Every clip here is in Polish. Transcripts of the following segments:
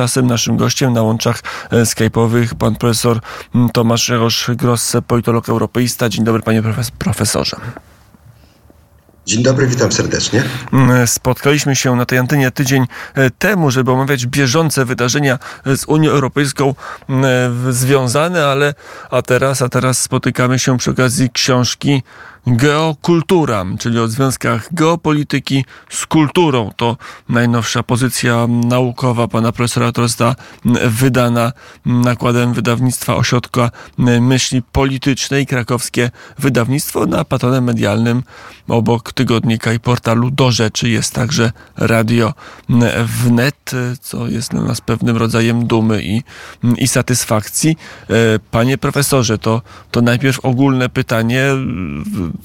Tymczasem naszym gościem na łączach e, skype'owych pan profesor Tomasz Jarosz Grosse, politolog europeista. Dzień dobry panie profesorze. Dzień dobry, witam serdecznie. Spotkaliśmy się na tej antenie tydzień e, temu, żeby omawiać bieżące wydarzenia z Unią Europejską związane, ale a teraz, a teraz spotykamy się przy okazji książki Geokultura, czyli o związkach geopolityki z kulturą. To najnowsza pozycja naukowa pana profesora Trosta, wydana nakładem wydawnictwa Ośrodka Myśli Politycznej, krakowskie wydawnictwo na patronem medialnym obok tygodnika i portalu Do Rzeczy jest także radio wnet, co jest dla nas pewnym rodzajem dumy i, i satysfakcji. Panie profesorze, to, to najpierw ogólne pytanie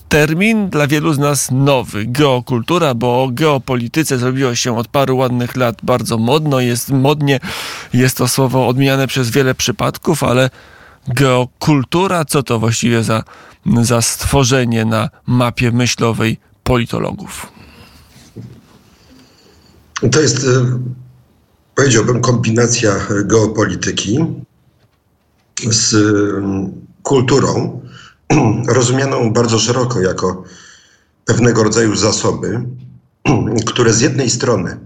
termin dla wielu z nas nowy. Geokultura, bo o geopolityce zrobiło się od paru ładnych lat bardzo modno, jest modnie, jest to słowo odmieniane przez wiele przypadków, ale geokultura, co to właściwie za, za stworzenie na mapie myślowej politologów? To jest, e, powiedziałbym, kombinacja geopolityki z mm, kulturą rozumianą bardzo szeroko jako pewnego rodzaju zasoby, które z jednej strony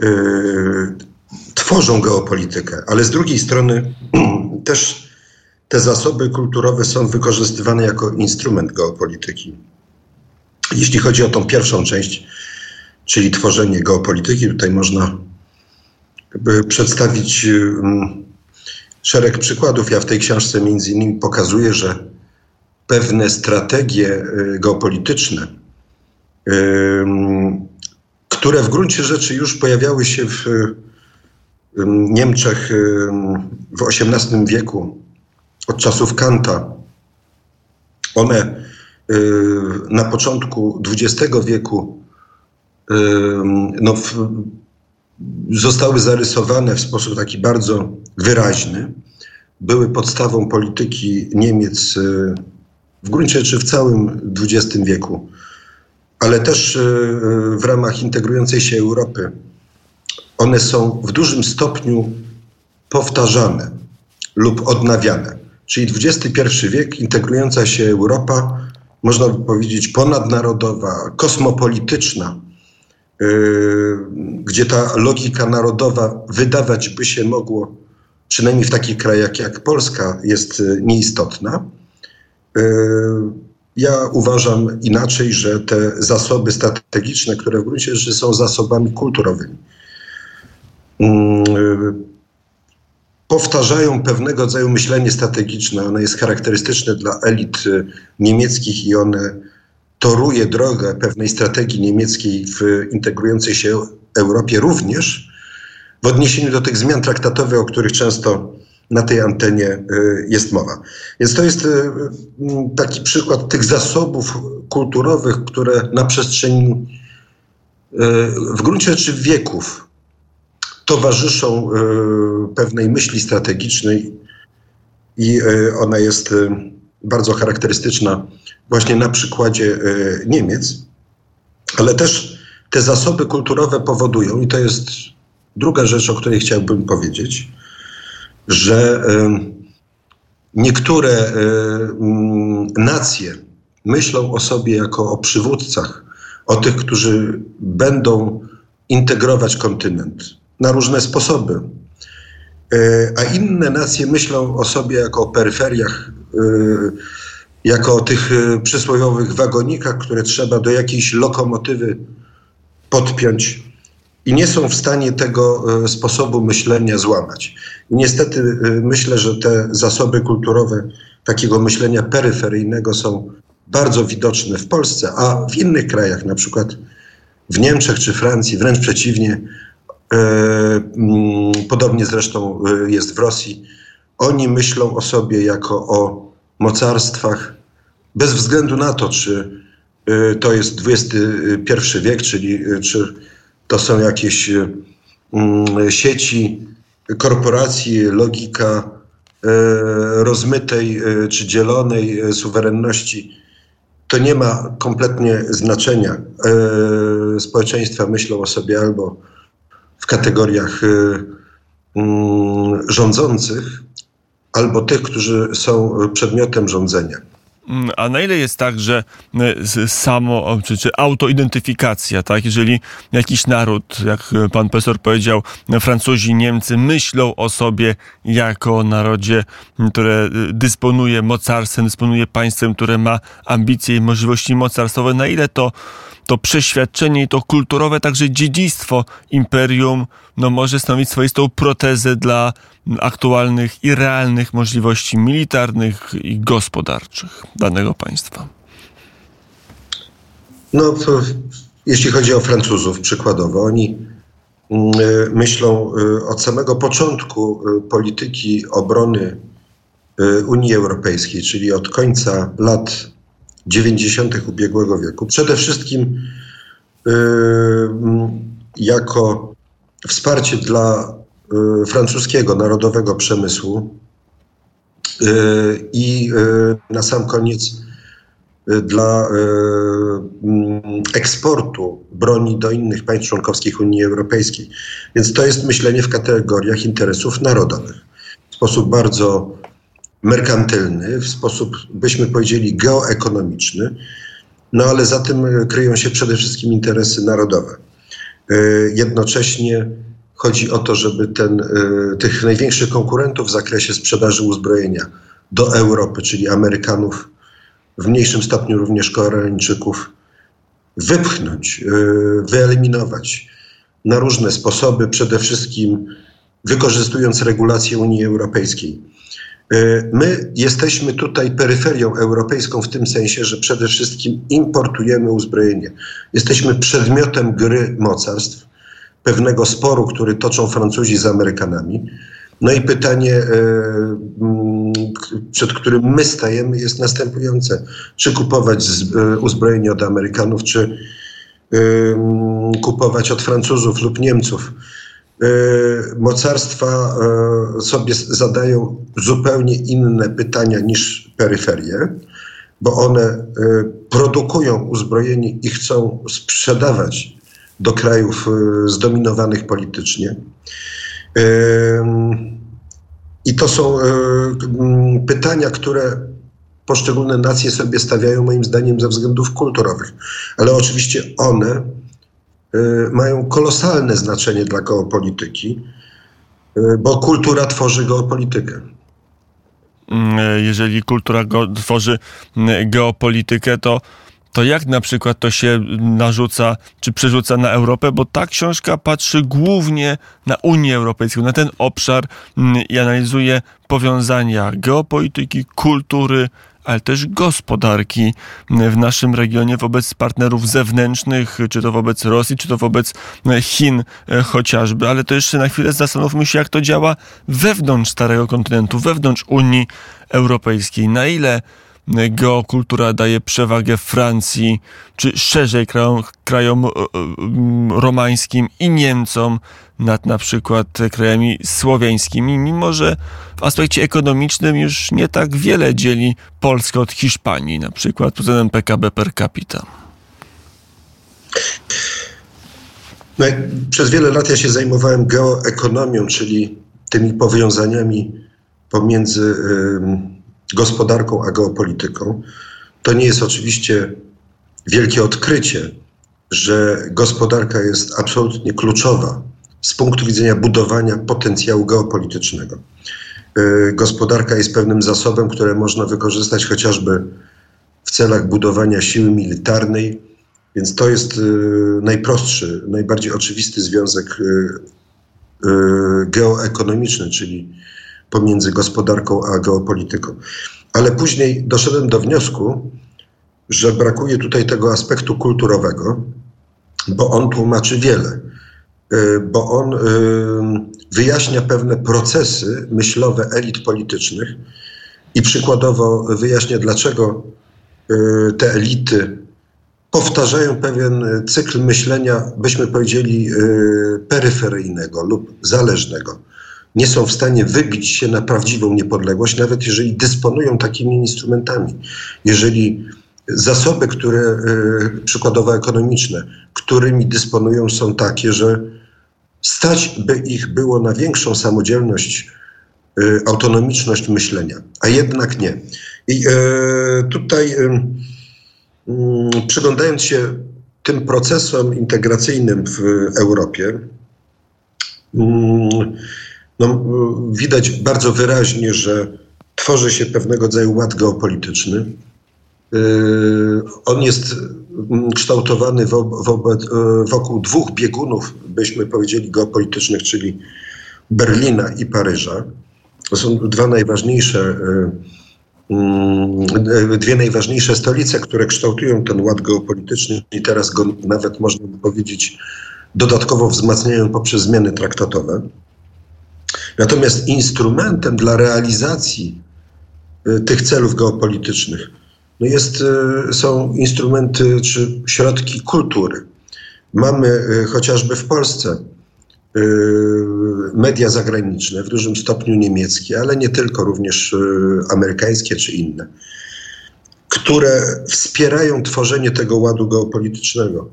yy, tworzą geopolitykę, ale z drugiej strony też te zasoby kulturowe są wykorzystywane jako instrument geopolityki. Jeśli chodzi o tą pierwszą część, czyli tworzenie geopolityki, tutaj można przedstawić yy, szereg przykładów. Ja w tej książce między innymi pokazuję, że pewne strategie y, geopolityczne, które w gruncie rzeczy już pojawiały się w Niemczech w XVIII wieku, od czasów Kanta, one y, na początku XX wieku no, zostały zarysowane w sposób taki bardzo wyraźny, były podstawą polityki Niemiec y, w gruncie rzeczy w całym XX wieku, ale też y, y, w ramach integrującej się Europy. One są w dużym stopniu powtarzane lub odnawiane. Czyli XXI wiek, integrująca się Europa, można by powiedzieć ponadnarodowa, kosmopolityczna, gdzie ta logika narodowa wydawać by się mogło przynajmniej w takich krajach jak Polska, jest y, nieistotna. Y, ja uważam inaczej, że te zasoby strategiczne, które w gruncie rzeczy są zasobami kulturowymi, mm, y, powtarzają pewnego rodzaju myślenie strategiczne. Ono jest charakterystyczne dla elit niemieckich i one toruje drogę pewnej strategii niemieckiej w integrującej się Europie również w odniesieniu do tych zmian traktatowych, o których często na tej antenie y, jest mowa. Więc to jest y, y, taki przykład tych zasobów kulturowych, które na przestrzeni w gruncie rzeczy wieków towarzyszą pewnej myśli strategicznej i ona jest bardzo charakterystyczna właśnie na przykładzie Niemiec, ale też te zasoby kulturowe powodują, i to jest Druga rzecz, o której chciałbym powiedzieć, że niektóre nacje myślą o sobie jako o przywódcach, o tych, którzy będą integrować kontynent na różne sposoby. E, a inne nacje myślą o sobie jako o peryferiach, e, jako o tych e, przysłowiowych wagonikach, które trzeba do jakiejś lokomotywy podpiąć i nie są w stanie tego e, sposobu myślenia złamać. I niestety myślę, że te zasoby kulturowe takiego myślenia peryferyjnego są bardzo widoczne w Polsce, a w innych krajach, na przykład w Niemczech czy Francji, wręcz przeciwnie, mm, podobnie zresztą jest w Rosji, oni myślą o sobie jako o mocarstwach, bez względu na to, czy to jest XXI wiek, czyli czy to są jakieś e, mm, sieci korporacji, logika rozmytej czy dzielonej suwerenności. To nie ma kompletnie znaczenia. Społeczeństwa myślą o sobie albo w w kategoriach mm, rządzących albo tych, którzy są przedmiotem rządzenia. Mm, a na ile jest tak, że e, samo, czy, czy autoidentyfikacja, tak? Jeżeli jakiś naród, jak pan profesor powiedział, Francuzi, Niemcy myślą o sobie jako narodzie, które e, dysponuje mocarstwem, dysponuje państwem, które ma ambicje i możliwości mocarstwowe, na ile to to przeświadczenie i to kulturowe także dziedzictwo imperium no, może stanowić swoistą protezę dla aktualnych i realnych możliwości militarnych i gospodarczych danego państwa. No, jeśli chodzi o Francuzów przykładowo, oni mm, myślą y, od samego początku y, polityki obrony y, Unii Europejskiej, czyli od końca lat 90. ubiegłego wieku. Przede wszystkim yy, jako wsparcie dla yy, francuskiego narodowego przemysłu yy, i na sam koniec dla yy, eksportu broni do innych państw członkowskich Unii Europejskiej. Więc to jest myślenie w kategoriach interesów narodowych. W sposób bardzo merkantylny, w sposób, byśmy powiedzieli, geoekonomiczny, no ale za tym kryją się przede wszystkim interesy narodowe. E, jednocześnie chodzi o to, żeby ten, e, tych największych konkurentów w zakresie sprzedaży uzbrojenia do Europy, czyli Amerykanów, w mniejszym stopniu również Koreańczyków, wypchnąć, wyeliminować na różne sposoby, przede wszystkim wykorzystując regulacje Unii Europejskiej. E, my jesteśmy tutaj peryferią europejską w tym sensie, że przede wszystkim importujemy uzbrojenie. Jesteśmy przedmiotem gry mocarstw, pewnego sporu, który toczą Francuzi z Amerykanami. No i pytanie, e, mm, przed którym my stajemy, jest następujące: czy kupować e, uzbrojenie od Amerykanów, czy mm, kupować od Francuzów lub Niemców? E, mocarstwa e, sobie zadają zupełnie inne pytania niż peryferie, bo one e, produkują uzbrojenie i chcą sprzedawać do krajów zdominowanych politycznie. I to są pytania, które poszczególne nacje sobie stawiają, moim zdaniem, ze względów kulturowych. Ale oczywiście one mają kolosalne znaczenie dla geopolityki, y, bo kultura tworzy geopolitykę. Mm, jeżeli kultura go, tworzy mm, geopolitykę, to, to jak na przykład to się narzuca czy przerzuca na Europę? Bo ta książka patrzy głównie na Unię Europejską, na ten obszar mm, i analizuje powiązania geopolityki, kultury, ale też gospodarki w naszym regionie wobec partnerów zewnętrznych, czy to wobec Rosji, czy to wobec Chin e, chociażby. Ale to jeszcze na chwilę zastanówmy się, jak to działa wewnątrz Starego Kontynentu, wewnątrz Unii Europejskiej. Na ile geokultura daje przewagę Francji, czy szerzej krajom, krajom e, e, romańskim i Niemcom nad na przykład krajami słowiańskimi, mimo że w aspekcie ekonomicznym już nie tak wiele dzieli Polskę od Hiszpanii, na przykład względem PKB per capita. No, przez wiele lat ja się zajmowałem geoekonomią, czyli tymi powiązaniami pomiędzy y, gospodarką a geopolityką. To nie jest oczywiście wielkie odkrycie, że gospodarka jest absolutnie kluczowa z punktu widzenia budowania potencjału geopolitycznego. Y, gospodarka jest pewnym zasobem, które można wykorzystać chociażby w celach budowania siły militarnej, więc to jest y, najprostszy, najbardziej oczywisty związek y, geoekonomiczny, czyli pomiędzy gospodarką a geopolityką. Ale później doszedłem do wniosku, że brakuje tutaj tego aspektu kulturowego, bo on tłumaczy wiele. Y, bo on y, wyjaśnia pewne procesy myślowe elit politycznych i przykładowo wyjaśnia, dlaczego y, te elity powtarzają pewien cykl myślenia, byśmy powiedzieli, peryferyjnego lub zależnego. Nie są w stanie wybić się na prawdziwą niepodległość, nawet jeżeli dysponują takimi instrumentami. Jeżeli zasoby, które przykładowo ekonomiczne, którymi dysponują, są takie, że stać by ich było na większą samodzielność, autonomiczność myślenia, a jednak nie. I tutaj przyglądając się tym procesom integracyjnym w Europie, no, widać bardzo wyraźnie, że tworzy się pewnego rodzaju ład geopolityczny. Yy, on jest mm, kształtowany wobec, yy, wokół dwóch biegunów, byśmy powiedzieli, geopolitycznych, czyli Berlina i Paryża. To są dwa najważniejsze, yy, mm, dwie najważniejsze stolice, które kształtują ten ład geopolityczny i teraz go nawet można powiedzieć dodatkowo wzmacniają poprzez zmiany traktatowe. Natomiast instrumentem dla realizacji y, tych celów geopolitycznych no jest, y, są instrumenty czy środki kultury. Mamy y, chociażby w Polsce media zagraniczne, w dużym stopniu niemieckie, ale nie tylko, również amerykańskie czy inne, które wspierają tworzenie tego ładu geopolitycznego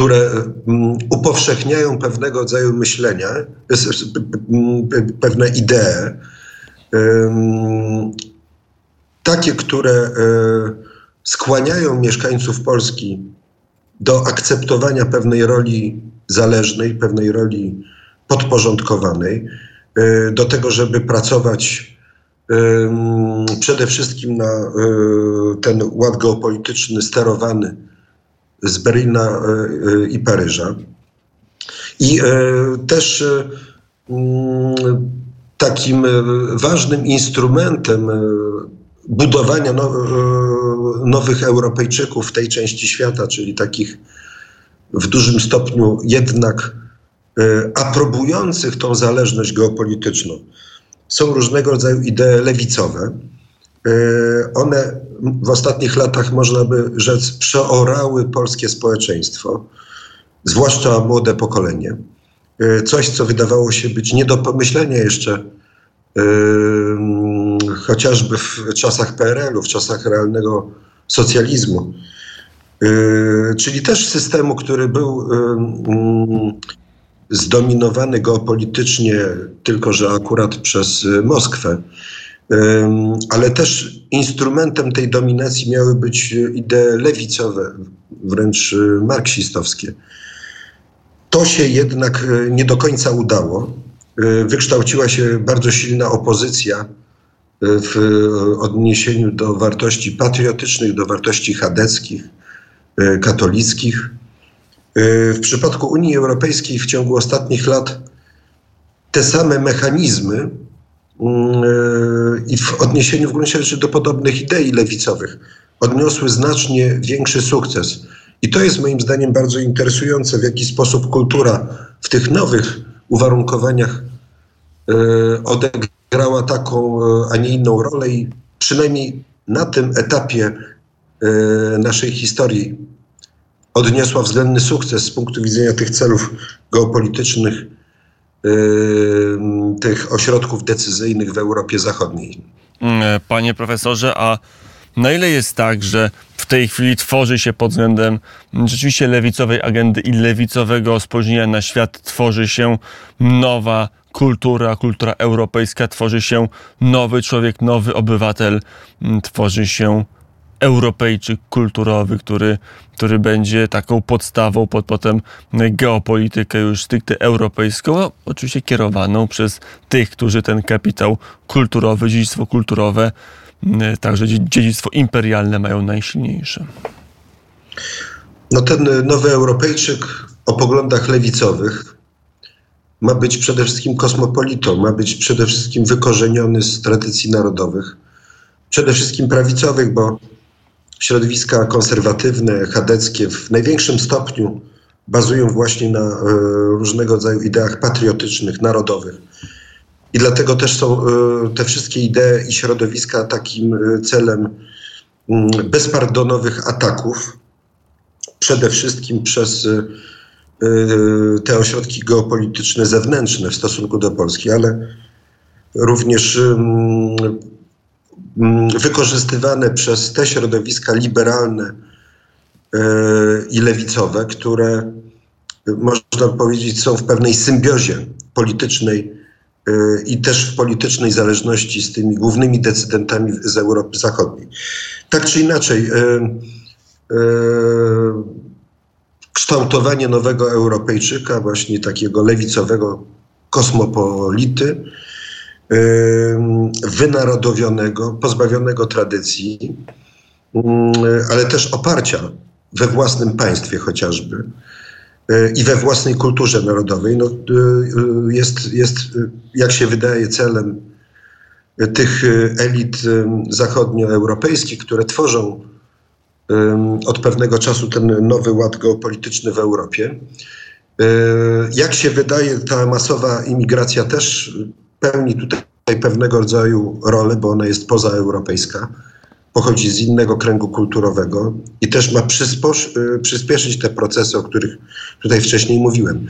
które mm, upowszechniają pewnego rodzaju myślenia, pewne idee, takie, które e, skłaniają mieszkańców Polski do akceptowania pewnej roli zależnej, pewnej roli podporządkowanej, e, do tego, żeby pracować przede wszystkim na e, ten ład geopolityczny sterowany z Berlina e, e, i Paryża. I e, też mm, takim ważnym instrumentem budowania nowych Europejczyków w tej części świata, czyli takich w dużym stopniu jednak aprobujących tą zależność geopolityczną, są różnego rodzaju idee lewicowe. One w ostatnich latach, można by rzec, przeorały polskie społeczeństwo, zwłaszcza młode pokolenie. E, coś, co wydawało się być nie do pomyślenia jeszcze, yy, chociażby w czasach PRL-u, w czasach realnego socjalizmu. Czyli też systemu, który był yy, zdominowany geopolitycznie, tylko że akurat przez Moskwę ale też instrumentem tej dominacji miały być idee lewicowe, wręcz y, marksistowskie. To się jednak y, nie do końca udało. Wykształciła się bardzo silna opozycja w odniesieniu do wartości patriotycznych, do wartości chadeckich, katolickich. W przypadku Unii Europejskiej w ciągu ostatnich lat te same mechanizmy i w odniesieniu w gruncie rzeczy do podobnych idei lewicowych odniosły znacznie większy sukces. I to jest moim zdaniem bardzo interesujące, w jaki sposób kultura w tych nowych uwarunkowaniach e, odegrała taką, e, a nie inną rolę i przynajmniej na tym etapie e, naszej historii odniosła względny sukces z punktu widzenia tych celów geopolitycznych tych ośrodków decyzyjnych w Europie Zachodniej. Mm, panie profesorze, a na ile jest tak, że w tej chwili tworzy się pod względem rzeczywiście lewicowej agendy i lewicowego spojrzenia na świat, tworzy się nowa kultura, kultura europejska, tworzy się nowy człowiek, nowy obywatel, mm, tworzy się Europejczyk kulturowy, który, który będzie taką podstawą pod potem geopolitykę już stricte europejską, oczywiście kierowaną przez tych, którzy ten kapitał kulturowy, dziedzictwo kulturowe, także dziedzictwo imperialne mają najsilniejsze. No ten nowy Europejczyk o poglądach lewicowych ma być przede wszystkim kosmopolitą, ma być przede wszystkim wykorzeniony z tradycji narodowych, przede wszystkim prawicowych, bo środowiska konserwatywne, chadeckie w największym stopniu bazują właśnie na e, różnego rodzaju ideach patriotycznych, narodowych. I dlatego też są e, te wszystkie idee i środowiska takim e, celem mm, bezpardonowych ataków, przede wszystkim przez te ośrodki geopolityczne zewnętrzne w stosunku do Polski, ale również mm, wykorzystywane przez te środowiska liberalne e, i lewicowe, które można powiedzieć, są w pewnej symbiozie politycznej i też w politycznej zależności z tymi głównymi decydentami z Europy Zachodniej. Tak czy inaczej, kształtowanie nowego Europejczyka, właśnie takiego lewicowego kosmopolity, wynarodowionego, pozbawionego tradycji, ale też oparcia we własnym państwie chociażby i we własnej kulturze narodowej, no, jest, jest, jak się wydaje, celem tych elit zachodnioeuropejskich, które tworzą od pewnego czasu ten nowy ład geopolityczny w Europie. Jak się wydaje, ta masowa imigracja też pełni tutaj pewnego rodzaju rolę, bo ona jest pozaeuropejska, pochodzi z innego kręgu kulturowego i też ma przyspieszyć te procesy, o których tutaj wcześniej mówiłem.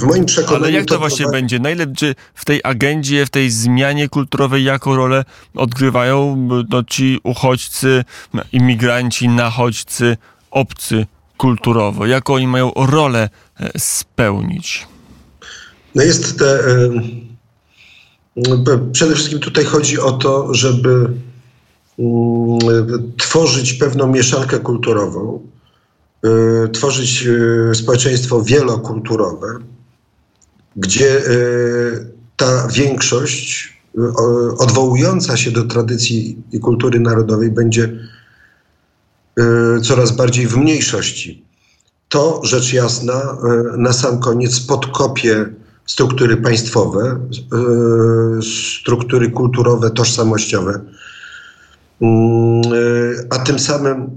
W moim przekonaniu. Ale jak to, to właśnie będzie? Na ile czy w tej agendzie, w tej zmianie kulturowej, jaką rolę odgrywają no, ci uchodźcy, imigranci, nachodźcy, obcy kulturowo? Jaką oni mają rolę e, spełnić? No jest te. Przede wszystkim tutaj chodzi o to, żeby tworzyć pewną mieszankę kulturową Y, tworzyć y, społeczeństwo wielokulturowe, gdzie y, ta większość odwołująca się do tradycji i kultury narodowej będzie coraz bardziej w mniejszości. To rzecz jasna na sam koniec podkopie struktury państwowe, struktury kulturowe, tożsamościowe, a tym samym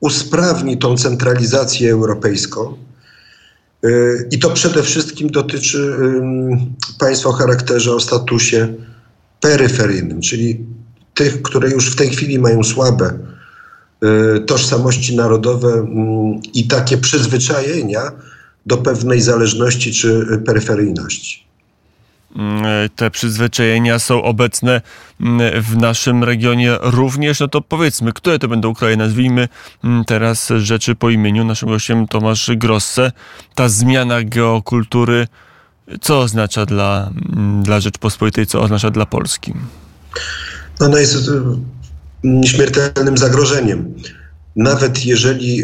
usprawni tą centralizację europejską. Y, I to przede wszystkim dotyczy państw o charakterze, o statusie peryferyjnym, czyli tych, które już w tej chwili mają słabe y, tożsamości narodowe i takie przyzwyczajenia do pewnej zależności czy peryferyjności. Mm, te przyzwyczajenia są obecne mm, w naszym regionie również, no to powiedzmy, które to będą kraje, nazwijmy mm, teraz rzeczy po imieniu. Naszym gościem Tomasz Grosse. Ta zmiana geokultury, co oznacza dla, dla Rzeczpospolitej, co oznacza dla Polski? Ona jest śmiertelnym zagrożeniem. Nawet jeżeli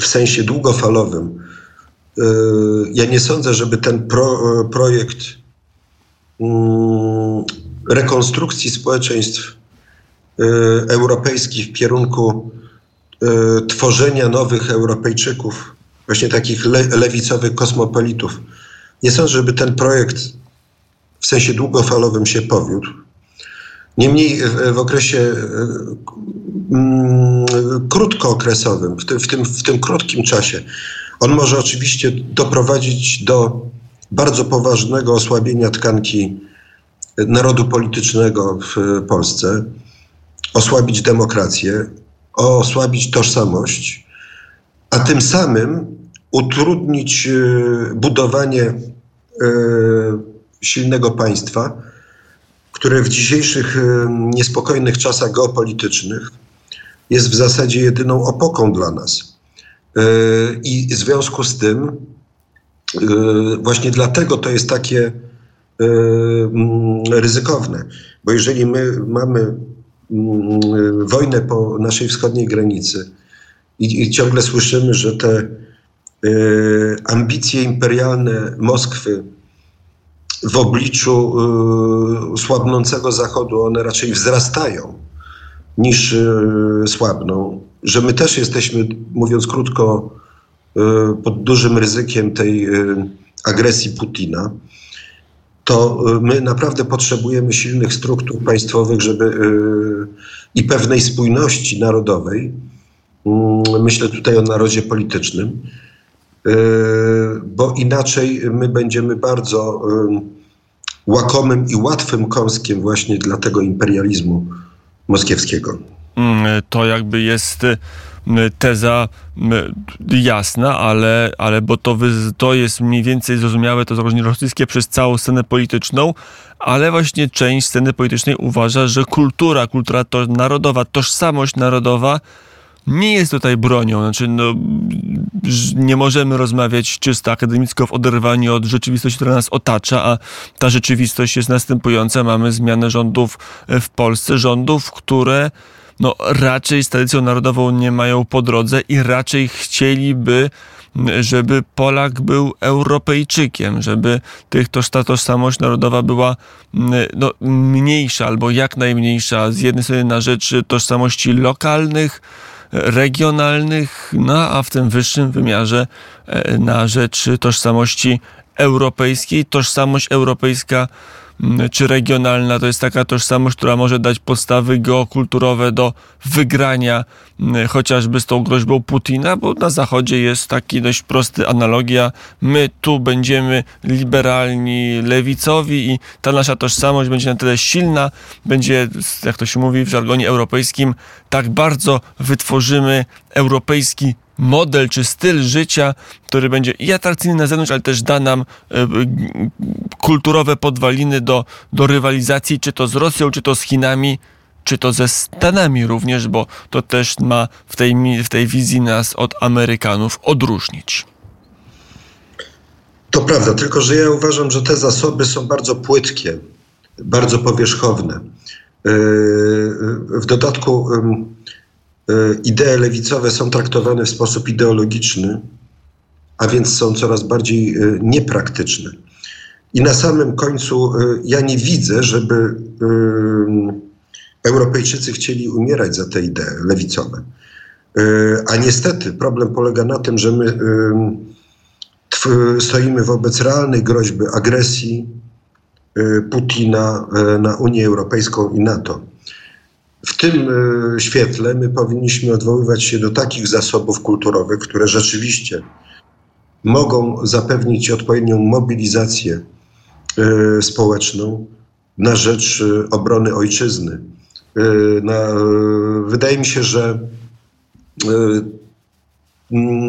w sensie długofalowym E, ja nie sądzę, żeby ten pro, e, projekt mm, rekonstrukcji społeczeństw e, europejskich w kierunku tworzenia nowych Europejczyków, właśnie takich le, lewicowych kosmopolitów. Nie sądzę, żeby ten projekt w sensie długofalowym się powiódł. Niemniej w, w okresie mm, krótkookresowym, w tym, w, tym, w tym krótkim czasie, on może oczywiście doprowadzić do bardzo poważnego osłabienia tkanki narodu politycznego w Polsce, osłabić demokrację, osłabić tożsamość, a tym samym utrudnić e, budowanie e, silnego państwa, które w dzisiejszych e, niespokojnych czasach geopolitycznych jest w zasadzie jedyną opoką dla nas. E, I w związku z tym, e, właśnie dlatego to jest takie e, mm, ryzykowne, bo jeżeli my mamy mm, wojnę po naszej wschodniej granicy i, i ciągle słyszymy, że te ambicje imperialne Moskwy w obliczu słabnącego Zachodu, one raczej wzrastają niż słabną że my też jesteśmy, mówiąc krótko, e, pod dużym ryzykiem tej e, agresji Putina, to e, my naprawdę potrzebujemy silnych struktur państwowych, żeby i pewnej spójności narodowej. Mm, myślę tutaj o narodzie politycznym, bo inaczej my będziemy bardzo łakomym i łatwym kąskiem właśnie dla tego imperializmu moskiewskiego. Mm, to jakby jest y, teza jasna, ale, ale bo to, to jest mniej więcej zrozumiałe, to zagrożenie rosyjskie przez całą scenę polityczną, ale właśnie część sceny politycznej uważa, że kultura, kultura to narodowa, tożsamość narodowa nie jest tutaj bronią. Znaczy, no, nie możemy rozmawiać czysto akademicko w oderwaniu od rzeczywistości, która nas otacza, a ta rzeczywistość jest następująca. Mamy zmianę rządów w Polsce, rządów, które no, raczej z tradycją narodową nie mają po drodze i raczej chcieliby żeby Polak był Europejczykiem, żeby tych, ta tożsamość narodowa była no, mniejsza albo jak najmniejsza. Z jednej strony na rzecz tożsamości lokalnych, regionalnych, no a w tym wyższym wymiarze e, na rzecz tożsamości europejskiej. Tożsamość europejska czy regionalna to jest taka tożsamość, która może dać podstawy geokulturowe do wygrania chociażby z tą groźbą Putina, bo na Zachodzie jest taki dość prosty analogia. My tu będziemy liberalni, lewicowi i ta nasza tożsamość będzie na tyle silna, będzie, jak to się mówi w żargonie europejskim, tak bardzo wytworzymy europejski model czy styl życia, który będzie i atrakcyjny na zewnątrz, ale też da nam e, kulturowe podwaliny do, do rywalizacji, czy to z Rosją, czy to z Chinami, czy to ze Stanami również, bo to też ma w tej, w tej wizji nas od Amerykanów odróżnić. To prawda, tylko że ja uważam, że te zasoby są bardzo płytkie, bardzo powierzchowne. E, w dodatku E, idee lewicowe są traktowane w sposób ideologiczny, a więc są coraz bardziej e, niepraktyczne. I na samym końcu e, ja nie widzę, żeby Europejczycy chcieli umierać za te idee lewicowe. A niestety problem polega na tym, że my stoimy wobec realnej groźby agresji Putina na Unię Europejską i NATO. W tym e, świetle my powinniśmy odwoływać się do takich zasobów kulturowych, które rzeczywiście mogą zapewnić odpowiednią mobilizację e, społeczną na rzecz e, obrony ojczyzny. wydaje mi się, że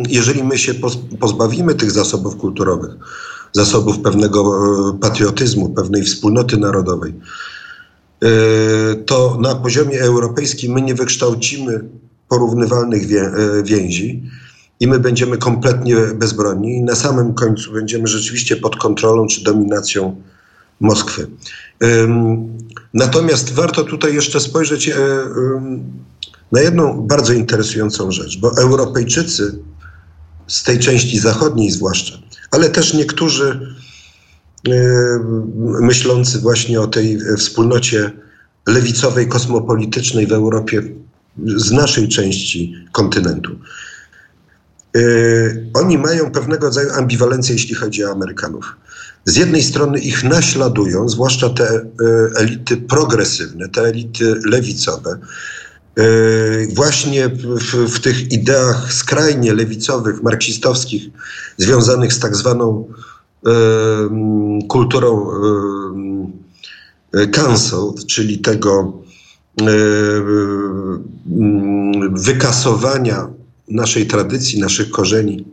jeżeli my się pozbawimy tych zasobów kulturowych, zasobów pewnego patriotyzmu, pewnej wspólnoty narodowej, to na poziomie europejskim my nie wykształcimy porównywalnych e, więzi i my będziemy kompletnie bezbronni i na samym końcu będziemy rzeczywiście pod kontrolą czy dominacją Moskwy. Natomiast warto tutaj jeszcze spojrzeć e, na jedną bardzo interesującą rzecz, bo Europejczycy z tej części zachodniej zwłaszcza, ale też niektórzy E, myślący właśnie o tej wspólnocie lewicowej, kosmopolitycznej w Europie z naszej części kontynentu. E, oni mają pewnego rodzaju ambiwalencję, jeśli chodzi o Amerykanów. Z jednej strony ich naśladują, zwłaszcza te e, elity progresywne, te elity lewicowe, właśnie w, w, tych ideach skrajnie lewicowych, marksistowskich, związanych z tak zwaną kulturą cancelled, czyli tego wykasowania naszej tradycji, naszych korzeni.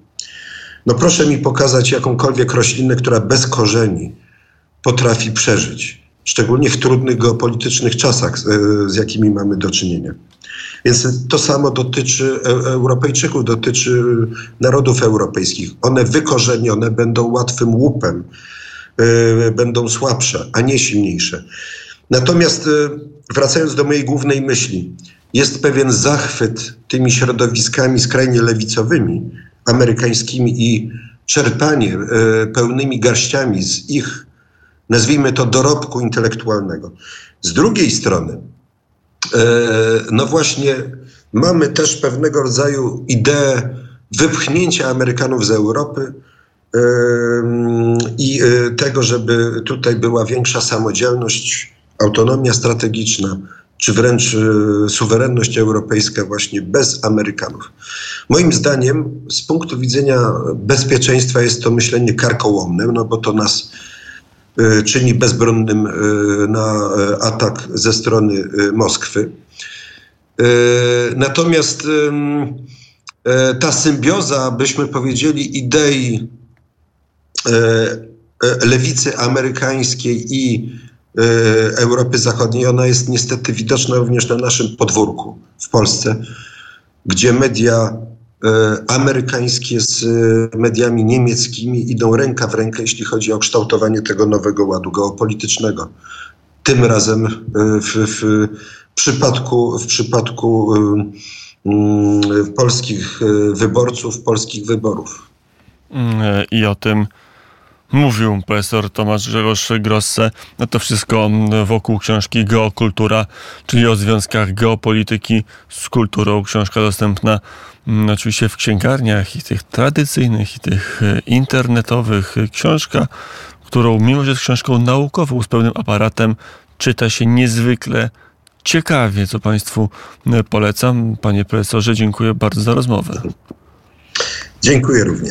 No proszę mi pokazać jakąkolwiek roślinę, która bez korzeni potrafi przeżyć, szczególnie w trudnych geopolitycznych czasach, z jakimi mamy do czynienia. Więc to samo dotyczy e, Europejczyków, dotyczy narodów europejskich. One wykorzenione będą łatwym łupem, e, będą słabsze, a nie silniejsze. Natomiast e, wracając do mojej głównej myśli, jest pewien zachwyt tymi środowiskami skrajnie lewicowymi, amerykańskimi i czerpanie pełnymi garściami z ich, nazwijmy to, dorobku intelektualnego. Z drugiej strony, no właśnie mamy też pewnego rodzaju ideę wypchnięcia Amerykanów z Europy e, i e, tego, żeby tutaj była większa samodzielność, autonomia strategiczna, czy wręcz suwerenność europejska właśnie bez Amerykanów. Moim zdaniem z punktu widzenia bezpieczeństwa jest to myślenie karkołomne, no bo to nas E, czyni bezbronnym e, na e, atak ze strony Moskwy. Natomiast ta symbioza, byśmy powiedzieli, idei lewicy amerykańskiej i Europy Zachodniej, ona jest niestety widoczna również na naszym podwórku w Polsce. gdzie media amerykańskie z mediami niemieckimi idą ręka w rękę, jeśli chodzi o kształtowanie tego nowego ładu geopolitycznego. Tym razem w, w przypadku, w przypadku polskich wyborców, polskich wyborów. I o tym mówił profesor Tomasz Grzegorz Grosse. No to wszystko wokół książki Geokultura, czyli o związkach geopolityki z kulturą. Książka dostępna oczywiście w księgarniach i tych tradycyjnych, i tych internetowych. Książka, którą mimo, że jest książką naukową z pełnym aparatem, czyta się niezwykle ciekawie, co Państwu polecam. Panie profesorze, dziękuję bardzo za rozmowę. Dziękuję również.